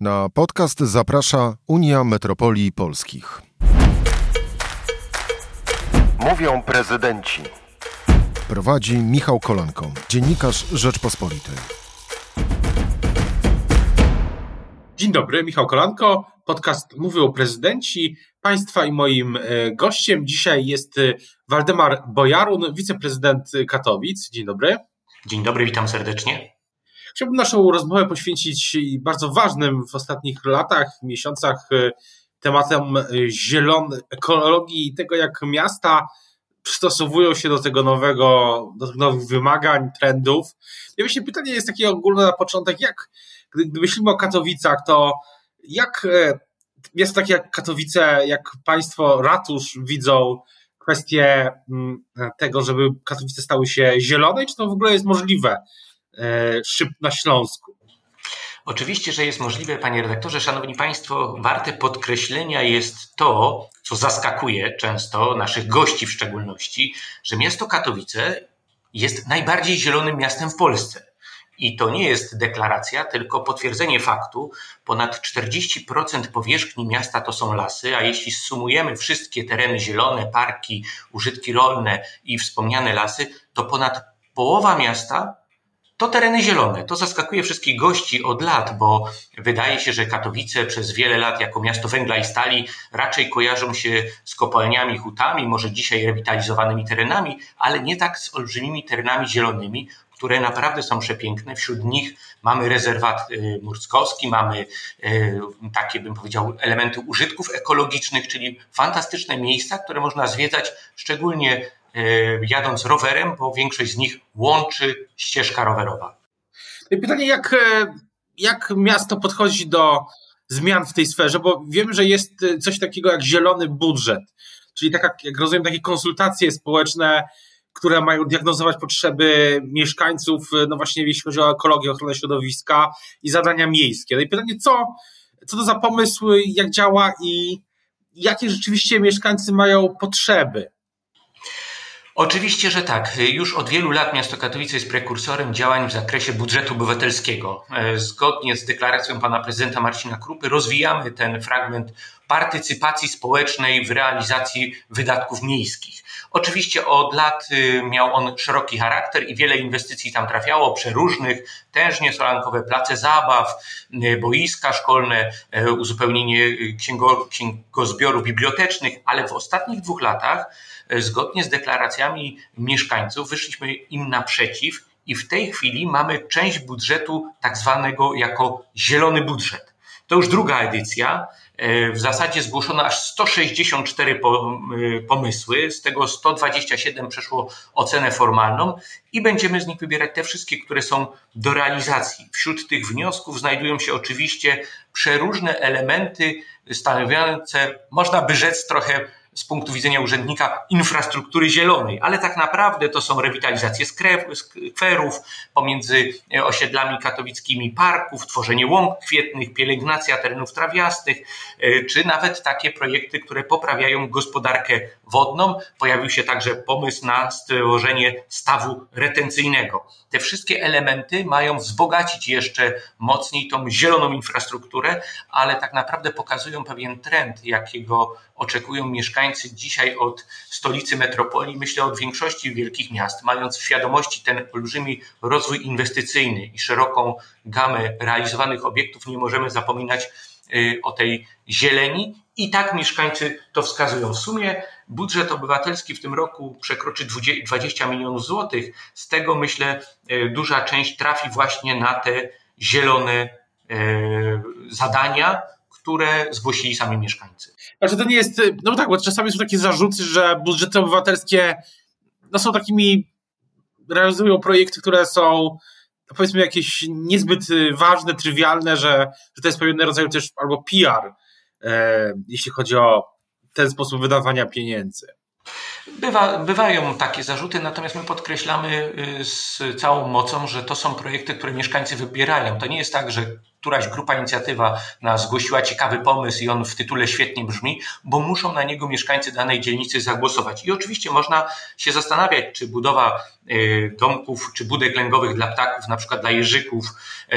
Na podcast zaprasza Unia Metropolii Polskich. Mówią prezydenci. Prowadzi Michał Kolanko, dziennikarz Rzeczpospolitej. Dzień dobry, Michał Kolanko. Podcast Mówią prezydenci. Państwa i moim e, gościem dzisiaj jest e, Waldemar Bojarun, wiceprezydent Katowic. Dzień dobry. Dzień dobry, witam serdecznie. Chciałbym naszą rozmowę poświęcić bardzo ważnym w ostatnich latach, miesiącach e, tematem e, zielonej ekologii i tego, jak miasta przystosowują się do tego nowego, do tych nowych wymagań, trendów. I właśnie pytanie jest takie ogólne na początek, jak, gdy myślimy o Katowicach, to jak e, miasto takie jak Katowice, jak państwo, ratusz widzą kwestię mm, tego, żeby Katowice stały się zielone, czy to w ogóle jest możliwe? E, szyb na Śląsku. Oczywiście, że jest możliwe, panie redaktorze. Szanowni państwo, warte podkreślenia jest to, co zaskakuje często naszych gości w szczególności, że miasto Katowice jest najbardziej zielonym miastem w Polsce. I to nie jest deklaracja, tylko potwierdzenie faktu. Ponad 40% powierzchni miasta to są lasy, a jeśli sumujemy wszystkie tereny zielone, parki, użytki rolne i wspomniane lasy, to ponad połowa miasta to tereny zielone. To zaskakuje wszystkich gości od lat, bo wydaje się, że Katowice przez wiele lat jako miasto węgla i stali raczej kojarzą się z kopalniami, hutami, może dzisiaj rewitalizowanymi terenami, ale nie tak z olbrzymimi terenami zielonymi, które naprawdę są przepiękne. Wśród nich mamy rezerwat y, murskowski, mamy y, takie, bym powiedział, elementy użytków ekologicznych, czyli fantastyczne miejsca, które można zwiedzać, szczególnie jadąc rowerem, bo większość z nich łączy ścieżka rowerowa. No pytanie, jak, e, jak miasto podchodzi do zmian w tej sferze, bo wiem, że jest e, coś takiego jak zielony budżet, czyli taka, jak rozumiem, takie konsultacje społeczne, które mają diagnozować potrzeby mieszkańców, no właśnie jeśli chodzi o ekologię, ochronę środowiska i zadania miejskie. No i pytanie, co, co to za pomysł, jak działa i jakie rzeczywiście mieszkańcy mają potrzeby? Oczywiście, że tak. Już od wielu lat miasto Katowice jest prekursorem działań w zakresie budżetu obywatelskiego. E, zgodnie z deklaracją pana prezydenta Marcina Krupy rozwijamy ten fragment partycypacji społecznej w realizacji wydatków miejskich. Oczywiście od lat y, miał on szeroki charakter i wiele inwestycji tam trafiało, przeróżnych, tężnie solankowe place zabaw, y, boiska szkolne, y, uzupełnienie księgo, księgozbiorów bibliotecznych, ale w ostatnich dwóch latach zgodnie z deklaracjami mieszkańców wyszliśmy im naprzeciw i w tej chwili mamy część budżetu tak zwanego jako zielony budżet. To już druga edycja. E, w zasadzie zgłoszono aż 164 e, pomysły, z tego 127 przeszło ocenę formalną i będziemy z nich wybierać te wszystkie, które są do realizacji. Wśród tych wniosków znajdują się oczywiście przeróżne elementy stanowiące, można by rzec, trochę z punktu widzenia urzędnika infrastruktury zielonej, ale tak naprawdę to są rewitalizacje skwerów pomiędzy e, osiedlami katowickimi, parków, tworzenie łąk kwietnych, pielęgnacja terenów trawiastych, e, czy nawet takie projekty, które poprawiają gospodarkę wodną. Pojawił się także pomysł na stworzenie stawu retencyjnego. Te wszystkie elementy mają wzbogacić jeszcze mocniej tą zieloną infrastrukturę, ale tak naprawdę pokazują pewien trend, jakiego oczekują mieszkańcy dzisiaj od stolicy metropolii, myślę od większości wielkich miast, mając w świadomości ten olbrzymi rozwój inwestycyjny i szeroką gamę realizowanych obiektów, nie możemy zapominać y, o tej zieleni i tak mieszkańcy to wskazują. W sumie budżet obywatelski w tym roku przekroczy 20 milionów złotych. Z tego myślę y, duża część trafi właśnie na te zielone y, zadania, które zgłosili sami mieszkańcy. Znaczy to nie jest, no tak, bo czasami są takie zarzuty, że budżety obywatelskie no są takimi, realizują projekty, które są no powiedzmy jakieś niezbyt ważne, trywialne, że, że to jest pewien rodzaj też albo PR, e, jeśli chodzi o ten sposób wydawania pieniędzy. Bywa, bywają takie zarzuty, natomiast my podkreślamy y, z całą mocą, że to są projekty, które mieszkańcy wybierają. To nie jest tak, że któraś grupa inicjatywa zgłosiła ciekawy pomysł i on w tytule świetnie brzmi, bo muszą na niego mieszkańcy danej dzielnicy zagłosować. I oczywiście można się zastanawiać, czy budowa domków czy budek lęgowych dla ptaków, na przykład dla jeżyków,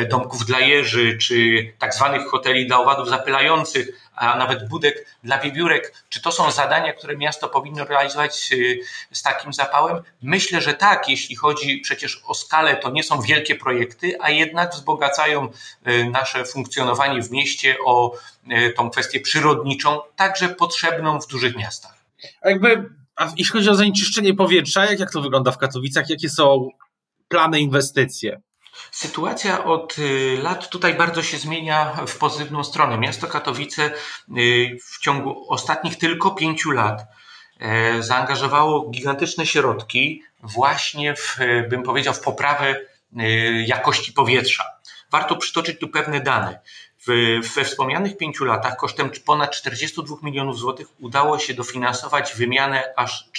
domków dla jeży, czy tak zwanych hoteli dla owadów zapylających, a nawet budek dla wiewiórek. Czy to są zadania, które miasto powinno realizować z takim zapałem? Myślę, że tak, jeśli chodzi przecież o skalę, to nie są wielkie projekty, a jednak wzbogacają nasze funkcjonowanie w mieście o tą kwestię przyrodniczą, także potrzebną w dużych miastach. A jakby, a jeśli chodzi o zanieczyszczenie powietrza, jak, jak to wygląda w Katowicach? Jakie są plany, inwestycje? Sytuacja od y, lat tutaj bardzo się zmienia w pozytywną stronę. Miasto Katowice y, w ciągu ostatnich tylko pięciu lat e, zaangażowało gigantyczne środki właśnie w, bym powiedział, w poprawę y, jakości powietrza. Warto przytoczyć tu pewne dane. We wspomnianych pięciu latach kosztem ponad 42 milionów złotych udało się dofinansować wymianę aż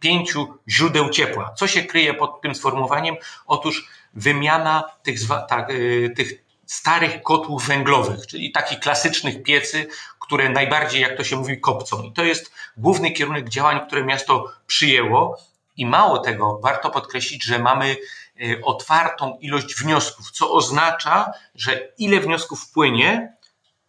4865 źródeł ciepła. Co się kryje pod tym sformułowaniem? Otóż wymiana tych, tak, y, tych starych kotłów węglowych, czyli takich klasycznych piecy, które najbardziej, jak to się mówi, kopcą. I to jest główny kierunek działań, które miasto przyjęło. I mało tego, warto podkreślić, że mamy Y, otwartą ilość wniosków, co oznacza, że ile wniosków wpłynie,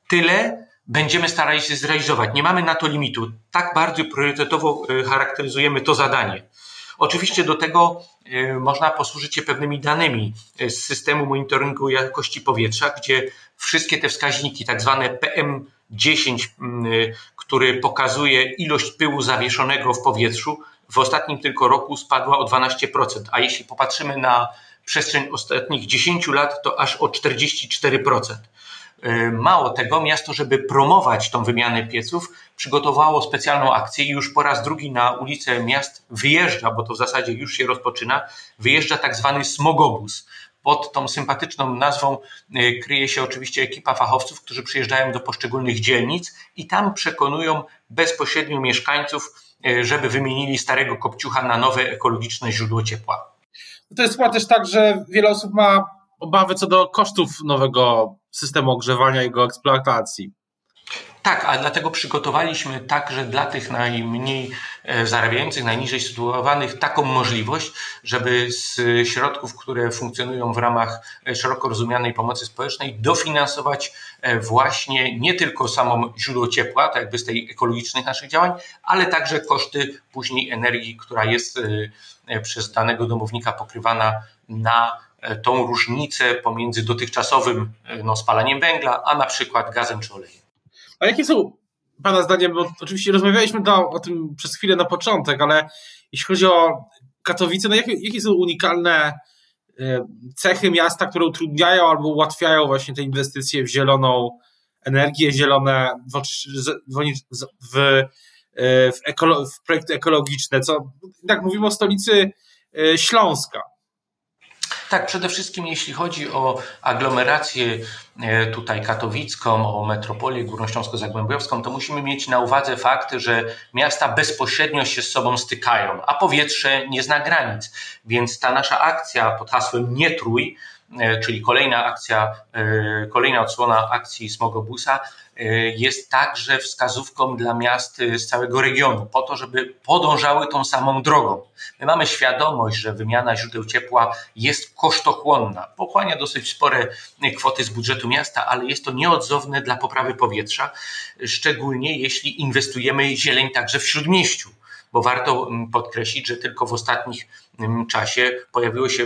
tyle będziemy starali się zrealizować. Nie mamy na to limitu. Tak bardzo priorytetowo y, charakteryzujemy to zadanie. Oczywiście do tego y, można posłużyć się pewnymi danymi z systemu monitoringu jakości powietrza, gdzie wszystkie te wskaźniki, tak zwane PM10, który pokazuje ilość pyłu zawieszonego w powietrzu, w ostatnim tylko roku spadła o 12%, a jeśli popatrzymy na przestrzeń ostatnich 10 lat, to aż o 44%. Y, mało tego, miasto, żeby promować tą wymianę pieców, przygotowało specjalną akcję i już po raz drugi na ulicę miast wyjeżdża, bo to w zasadzie już się rozpoczyna, wyjeżdża tak zwany smogobus. Pod tą sympatyczną nazwą y, kryje się oczywiście ekipa fachowców, którzy przyjeżdżają do poszczególnych dzielnic i tam przekonują bezpośrednio mieszkańców, E, żeby wymienili starego kopciucha na nowe ekologiczne źródło ciepła. To jest chyba też tak, że wiele osób ma obawy co do kosztów nowego systemu ogrzewania i jego eksploatacji. Tak, a dlatego przygotowaliśmy także dla tych najmniej e, zarabiających, najniżej sytuowanych taką możliwość, żeby z środków, które funkcjonują w ramach e, szeroko rozumianej pomocy społecznej, dofinansować e, właśnie nie tylko samo źródło ciepła, tak jakby z tej ekologicznych naszych działań, ale także koszty później energii, która jest przez danego domownika pokrywana na tą różnicę pomiędzy dotychczasowym no, spalaniem węgla, a na przykład gazem czy olejem. A jakie są Pana zdaniem, bo oczywiście rozmawialiśmy do, o tym przez chwilę na początek, ale jeśli chodzi o Katowice, no jakie, jakie są unikalne e, cechy miasta, które utrudniają albo ułatwiają właśnie te inwestycje w zieloną energię, zielone w, w, w, e, w, ekolo, projekty ekologiczne, co tak mówimy o stolicy e, Śląska. Tak, przede wszystkim jeśli chodzi o aglomerację e, tutaj katowicką, o metropolię górnośląsko-zagłębiowską, to musimy mieć na uwadze fakt, że miasta bezpośrednio się z sobą stykają, a powietrze nie zna granic. Więc ta nasza akcja pod hasłem Nie trój, e, czyli kolejna akcja, e, kolejna odsłona akcji Smogobusa, jest także wskazówką dla miast y, z całego regionu, po to, żeby podążały tą samą drogą. My mamy świadomość, że wymiana źródeł ciepła jest kosztochłonna, pochłania dosyć spore y, kwoty z budżetu miasta, ale jest to nieodzowne dla poprawy powietrza, szczególnie jeśli inwestujemy zieleń także w śródmieściu bo warto mm, podkreślić, że tylko w ostatnich mm, czasie pojawiło się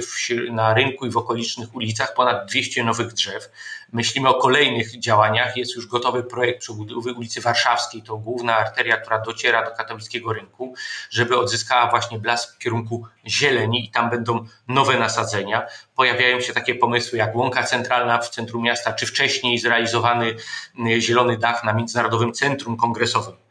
na rynku i w okolicznych ulicach ponad 200 nowych drzew. Myślimy o kolejnych działaniach. Jest już gotowy projekt przebudowy ulicy Warszawskiej, to główna arteria, która dociera do katowickiego rynku, żeby odzyskała właśnie blask w kierunku zieleni i tam będą nowe nasadzenia. Pojawiają się takie pomysły jak łąka centralna w centrum miasta, czy wcześniej zrealizowany mm, zielony dach na Międzynarodowym Centrum Kongresowym.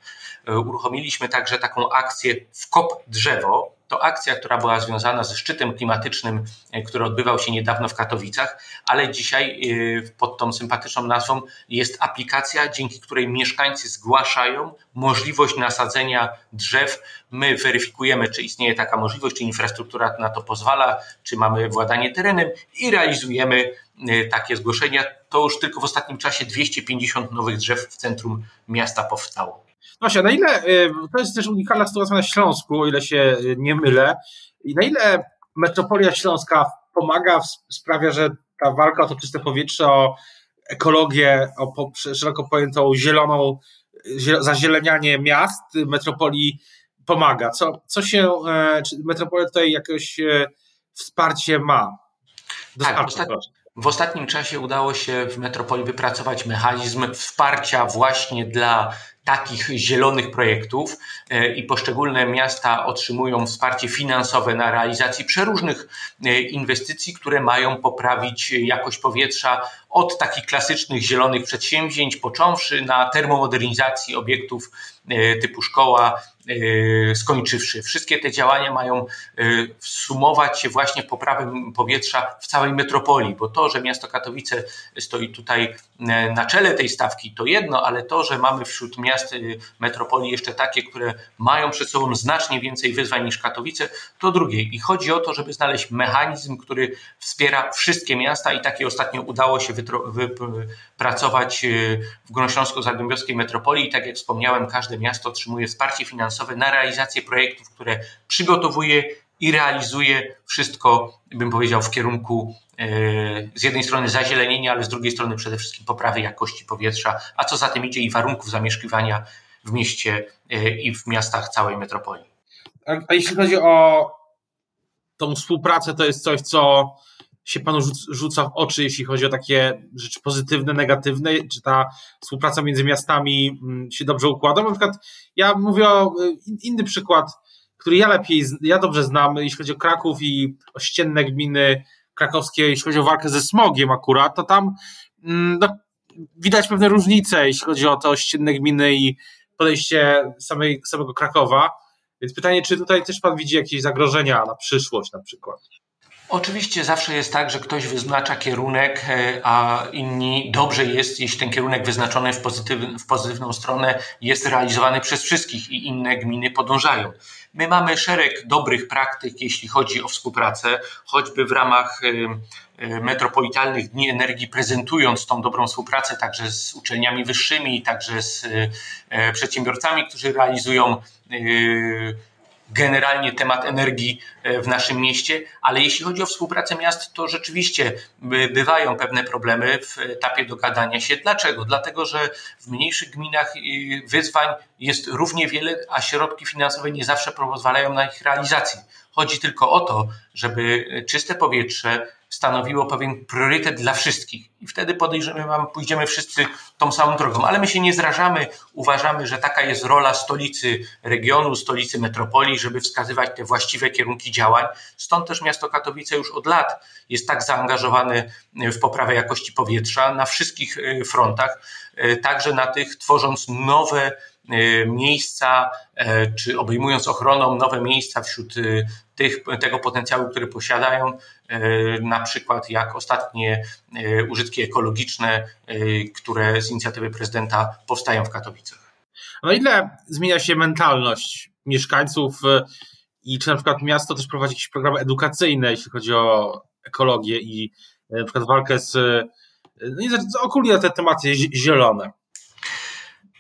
E, uruchomiliśmy także taką akcję w kop drzewo. To akcja, która była związana ze szczytem klimatycznym, e, który odbywał się niedawno w Katowicach, ale dzisiaj e, pod tą sympatyczną nazwą jest aplikacja, dzięki której mieszkańcy zgłaszają możliwość nasadzenia drzew. My weryfikujemy, czy istnieje taka możliwość, czy infrastruktura na to pozwala, czy mamy władanie terenem i realizujemy takie zgłoszenia. To już tylko w ostatnim czasie 250 nowych drzew w centrum miasta powstało. Właśnie, na ile, to jest też unikalna sytuacja na Śląsku, o ile się nie mylę, i na ile metropolia śląska pomaga, sprawia, że ta walka o to czyste powietrze, o ekologię, o szeroko pojętą zieloną, zazielenianie miast, metropolii pomaga. Co, co się, e, czy metropolia tutaj jakoś e, wsparcie ma? Tak, w ostatnim czasie udało się w metropolii wypracować mechanizm wsparcia właśnie dla takich zielonych projektów e, i poszczególne miasta otrzymują wsparcie finansowe na realizację przeróżnych e, inwestycji, które mają poprawić jakość powietrza od takich klasycznych zielonych przedsięwzięć, począwszy na termomodernizacji obiektów e, typu szkoła, skończywszy. Wszystkie te działania mają sumować się właśnie w poprawę powietrza w całej metropolii, bo to, że miasto Katowice stoi tutaj na czele tej stawki, to jedno, ale to, że mamy wśród miast metropolii jeszcze takie, które mają przed sobą znacznie więcej wyzwań niż Katowice, to drugie. I chodzi o to, żeby znaleźć mechanizm, który wspiera wszystkie miasta i takie ostatnio udało się wypracować w Górnośląsko-Zagłębiowskiej metropolii. I tak jak wspomniałem, każde miasto otrzymuje wsparcie finansowe na realizację projektów, które przygotowuje i realizuje wszystko, bym powiedział, w kierunku e, z jednej strony zazielenienia, ale z drugiej strony przede wszystkim poprawy jakości powietrza, a co za tym idzie i warunków zamieszkiwania w mieście e, i w miastach całej metropolii. A, a jeśli chodzi o tą współpracę, to jest coś, co się panu rzuca w oczy, jeśli chodzi o takie rzeczy pozytywne, negatywne, czy ta współpraca między miastami mm, się dobrze układa? Na przykład ja mówię o inny przykład który ja lepiej, ja dobrze znam, jeśli chodzi o Kraków i ościenne gminy krakowskie, jeśli chodzi o walkę ze smogiem akurat, to tam mm, no, widać pewne różnice, jeśli chodzi o te ościenne gminy i podejście samej, samego Krakowa. Więc pytanie, czy tutaj też Pan widzi jakieś zagrożenia na przyszłość na przykład? Oczywiście zawsze jest tak, że ktoś wyznacza kierunek, e, a inni dobrze jest, jeśli ten kierunek wyznaczony w, pozytyw, w pozytywną stronę jest realizowany przez wszystkich i inne gminy podążają. My mamy szereg dobrych praktyk, jeśli chodzi o współpracę, choćby w ramach e, e, metropolitalnych Dni Energii, prezentując tą dobrą współpracę także z uczelniami wyższymi, także z przedsiębiorcami, którzy realizują generalnie temat energii e, w naszym mieście, ale jeśli chodzi o współpracę miast, to rzeczywiście bywają pewne problemy w etapie dogadania się. Dlaczego? Dlatego, że w mniejszych gminach wyzwań jest równie wiele, a środki finansowe nie zawsze pozwalają na ich realizację. Chodzi tylko o to, żeby czyste powietrze stanowiło pewien priorytet dla wszystkich. I wtedy podejrzewam, pójdziemy wszyscy tą samą drogą. Ale my się nie zrażamy, uważamy, że taka jest rola stolicy regionu, stolicy metropolii, żeby wskazywać te właściwe kierunki działań. Stąd też miasto Katowice już od lat jest tak zaangażowane w poprawę jakości powietrza na wszystkich e, frontach, e, także na tych tworząc nowe e, miejsca, czy obejmując ochroną nowe miejsca wśród tych, tego potencjału, który posiadają, e, na przykład jak ostatnie e, użytki ekologiczne, e, które z inicjatywy prezydenta powstają w Katowicach. No ile zmienia się mentalność mieszkańców i czy na przykład miasto też prowadzi jakieś programy edukacyjne, jeśli chodzi o ekologię i na przykład walkę z, no ogólnie te tematy zielone?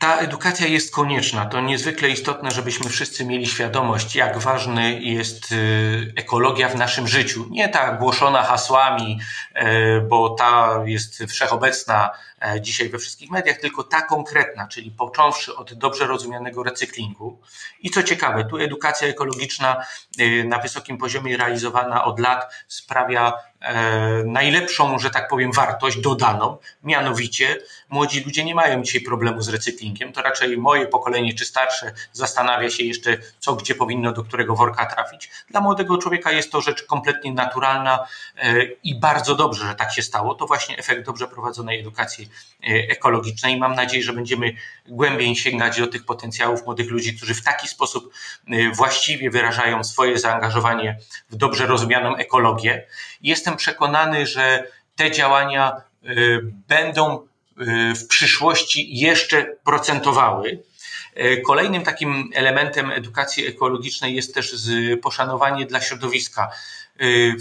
Ta edukacja jest konieczna. To niezwykle istotne, żebyśmy wszyscy mieli świadomość, jak ważny jest y, ekologia w naszym życiu. Nie ta głoszona hasłami, y, bo ta jest wszechobecna dzisiaj we wszystkich mediach, tylko ta konkretna, czyli począwszy od dobrze rozumianego recyklingu. I co ciekawe, tu edukacja ekologiczna y, na wysokim poziomie realizowana od lat sprawia E, najlepszą, że tak powiem, wartość dodaną. Mianowicie młodzi ludzie nie mają dzisiaj problemu z recyklingiem. To raczej moje pokolenie czy starsze zastanawia się jeszcze, co gdzie powinno do którego worka trafić. Dla młodego człowieka jest to rzecz kompletnie naturalna e, i bardzo dobrze, że tak się stało. To właśnie efekt dobrze prowadzonej edukacji e, ekologicznej. Mam nadzieję, że będziemy głębiej sięgać do tych potencjałów młodych ludzi, którzy w taki sposób właściwie wyrażają swoje zaangażowanie w dobrze rozumianą ekologię. Jestem przekonany, że te działania y, będą w przyszłości jeszcze procentowały. Kolejnym takim elementem edukacji ekologicznej jest też poszanowanie dla środowiska.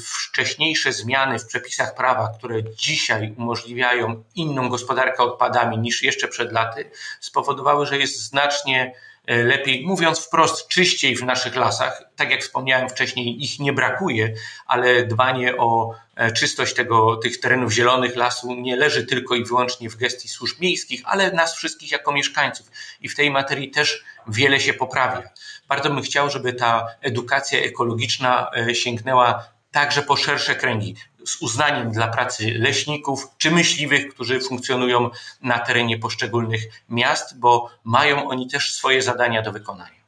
Wcześniejsze zmiany w przepisach prawa, które dzisiaj umożliwiają inną gospodarkę odpadami niż jeszcze przed laty, spowodowały, że jest znacznie E, lepiej, mówiąc wprost, czyściej w naszych lasach. Tak jak wspomniałem wcześniej, ich nie brakuje, ale dbanie o e, czystość tego, tych terenów zielonych lasu nie leży tylko i wyłącznie w gestii służb miejskich, ale nas wszystkich jako mieszkańców. I w tej materii też wiele się poprawia. Bardzo bym chciał, żeby ta edukacja ekologiczna e, sięgnęła także po szersze kręgi, z uznaniem dla pracy leśników czy myśliwych, którzy funkcjonują na terenie poszczególnych miast, bo mają oni też swoje zadania do wykonania.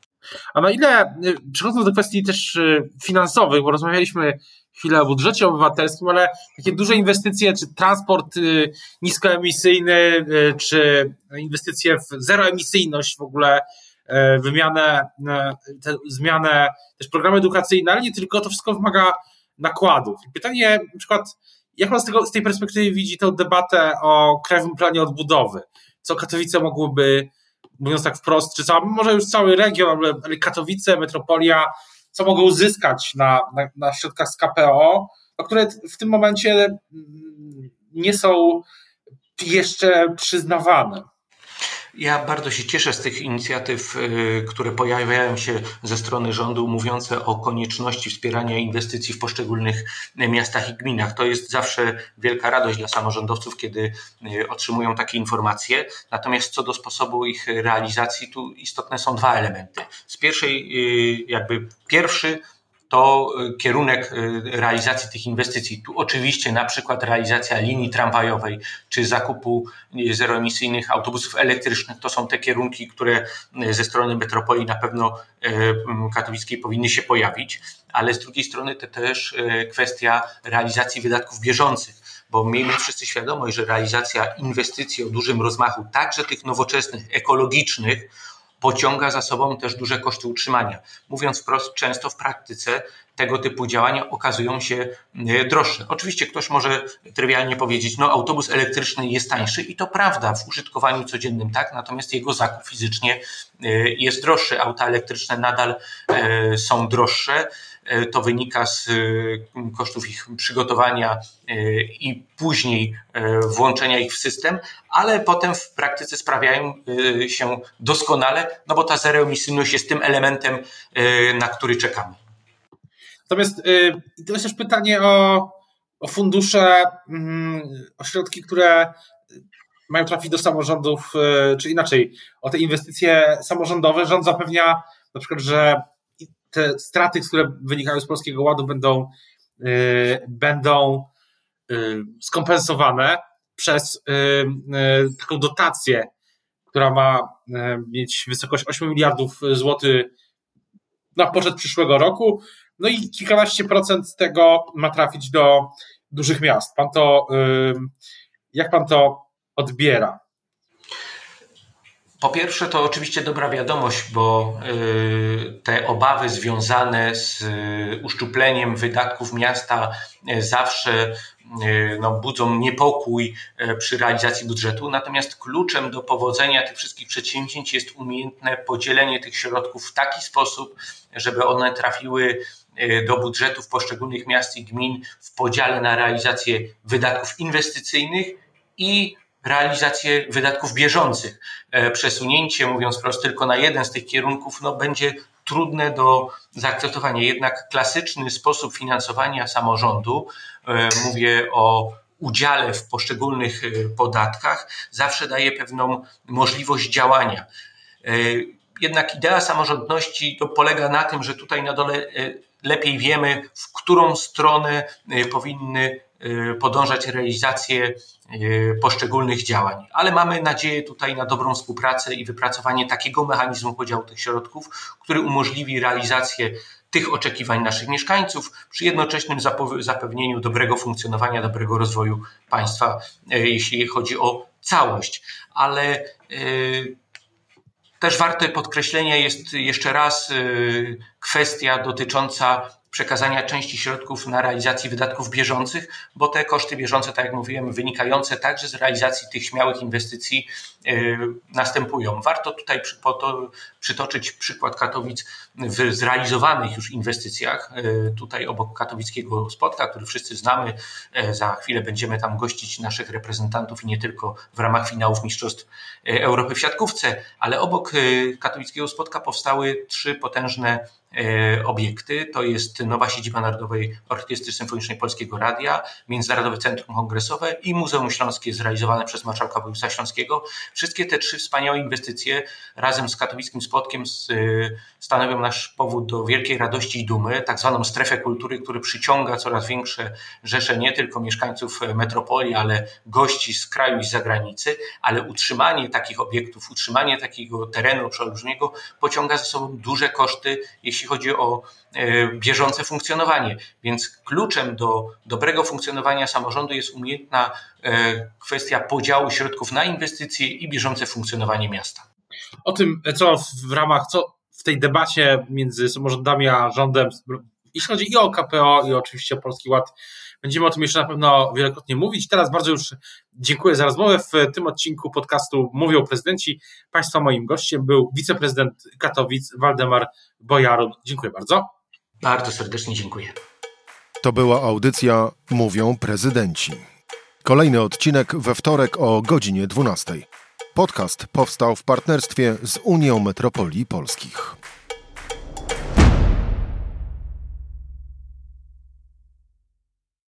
A na ile, y, przechodząc do kwestii też y, finansowych, bo rozmawialiśmy chwilę o budżecie obywatelskim, ale takie duże inwestycje, czy transport y, niskoemisyjny, czy inwestycje w zeroemisyjność w ogóle, wymianę, te, zmianę, też programy edukacyjne, ale nie tylko, to wszystko wymaga nakładów. Pytanie na przykład, jak pan z, tego, z tej perspektywy widzi tę debatę o Krajowym Planie Odbudowy? Co Katowice mogłyby, mówiąc tak wprost, czy cała, może już cały region, ale Katowice, metropolia, co mogą uzyskać na, na, na środkach z KPO, które w tym momencie mm, nie są jeszcze przyznawane? Ja bardzo się cieszę z tych inicjatyw, y, które pojawiają się ze strony rządu, mówiące o konieczności wspierania inwestycji w poszczególnych miastach i gminach. To jest zawsze wielka radość dla samorządowców, kiedy y, otrzymują takie informacje. Natomiast co do sposobu ich realizacji, tu istotne są dwa elementy. Z pierwszej, y, jakby pierwszy to y, kierunek y, realizacji tych inwestycji. Tu oczywiście na przykład realizacja linii tramwajowej czy zakupu y, zeroemisyjnych autobusów elektrycznych to są te kierunki, które ze strony metropolii na pewno katowickiej powinny się pojawić, ale z drugiej strony to też kwestia realizacji wydatków bieżących bo miejmy wszyscy świadomość, że realizacja inwestycji o dużym rozmachu, także tych nowoczesnych, ekologicznych, pociąga za sobą też duże koszty utrzymania. Mówiąc wprost, często w praktyce tego typu działania okazują się e, droższe. Oczywiście ktoś może trywialnie powiedzieć, no autobus elektryczny jest tańszy i to prawda w użytkowaniu codziennym tak, natomiast jego zakup fizycznie e, jest droższy. Auta elektryczne nadal e, są droższe. To wynika z kosztów ich przygotowania i później włączenia ich w system, ale potem w praktyce sprawiają się doskonale, no bo ta zeroemisyjność jest tym elementem, na który czekamy. Natomiast to jest też pytanie o, o fundusze, yy, o środki, które mają trafić do samorządów, czy inaczej, o te inwestycje samorządowe. Rząd zapewnia na przykład, że te straty, które wynikają z Polskiego Ładu będą, y, będą y, skompensowane przez y, taką dotację, która ma mieć wysokość 8 miliardów złotych na poczet przyszłego roku. No i kilkanaście procent z tego ma trafić do dużych miast. Pan to, jak pan to odbiera? Po pierwsze, to oczywiście dobra wiadomość, bo y, te obawy związane z y, uszczupleniem wydatków miasta y, zawsze no, budzą niepokój przy realizacji budżetu. Natomiast kluczem do powodzenia tych wszystkich przedsięwzięć jest umiejętne podzielenie tych środków w taki sposób, żeby one trafiły do budżetów poszczególnych miast i gmin w podziale na realizację wydatków inwestycyjnych i realizację wydatków bieżących. E, przesunięcie, mówiąc wprost, tylko na jeden z tych kierunków, no, będzie trudne do zaakceptowania. Jednak klasyczny sposób finansowania samorządu, e, mówię o udziale w poszczególnych e, podatkach, zawsze daje pewną możliwość działania. Jednak idea samorządności to polega na tym, że tutaj na dole lepiej wiemy, w którą stronę powinny podążać realizacje E, poszczególnych działań. Ale mamy nadzieję tutaj na dobrą współpracę i wypracowanie takiego mechanizmu podziału tych środków, który umożliwi realizację tych oczekiwań naszych mieszkańców przy jednoczesnym zapewnieniu dobrego funkcjonowania, dobrego rozwoju państwa, e, jeśli chodzi o całość. Ale też warte podkreślenia jest jeszcze raz kwestia dotycząca przekazania części środków na realizację wydatków bieżących, bo te koszty bieżące, tak jak mówiłem, wynikające także z realizacji tych śmiałych inwestycji następują. Warto tutaj przytoczyć przykład Katowic w zrealizowanych już inwestycjach. Tutaj obok katowickiego spotka, który wszyscy znamy, za chwilę będziemy tam gościć naszych reprezentantów i nie tylko w ramach finałów Mistrzostw Europy w siatkówce, ale obok katowickiego spotka powstały trzy potężne E, obiekty. To jest nowa siedziba Narodowej Orkiestry Symfonicznej Polskiego Radia, Międzynarodowe Centrum Kongresowe i Muzeum Śląskie zrealizowane przez marszałka województwa śląskiego. Wszystkie te trzy wspaniałe inwestycje razem z katowickim spotkiem e, stanowią nasz powód do wielkiej radości i dumy, tak zwaną strefę kultury, który przyciąga coraz większe rzesze nie tylko mieszkańców metropolii, ale gości z kraju i z zagranicy, ale utrzymanie takich obiektów, utrzymanie takiego terenu przeolbrzymiego pociąga za sobą duże koszty, jeśli jeśli chodzi o e, bieżące funkcjonowanie. Więc kluczem do dobrego funkcjonowania samorządu jest umiejętna e, kwestia podziału środków na inwestycje i bieżące funkcjonowanie miasta. O tym, co w ramach, co w tej debacie między samorządami a rządem, jeśli chodzi i o KPO, i oczywiście o Polski Ład, Będziemy o tym jeszcze na pewno wielokrotnie mówić. Teraz bardzo już dziękuję za rozmowę. W tym odcinku podcastu Mówią Prezydenci. Państwa moim gościem był wiceprezydent Katowic Waldemar Bojarun. Dziękuję bardzo. Bardzo serdecznie dziękuję. To była audycja Mówią Prezydenci. Kolejny odcinek we wtorek o godzinie 12. Podcast powstał w partnerstwie z Unią Metropolii Polskich.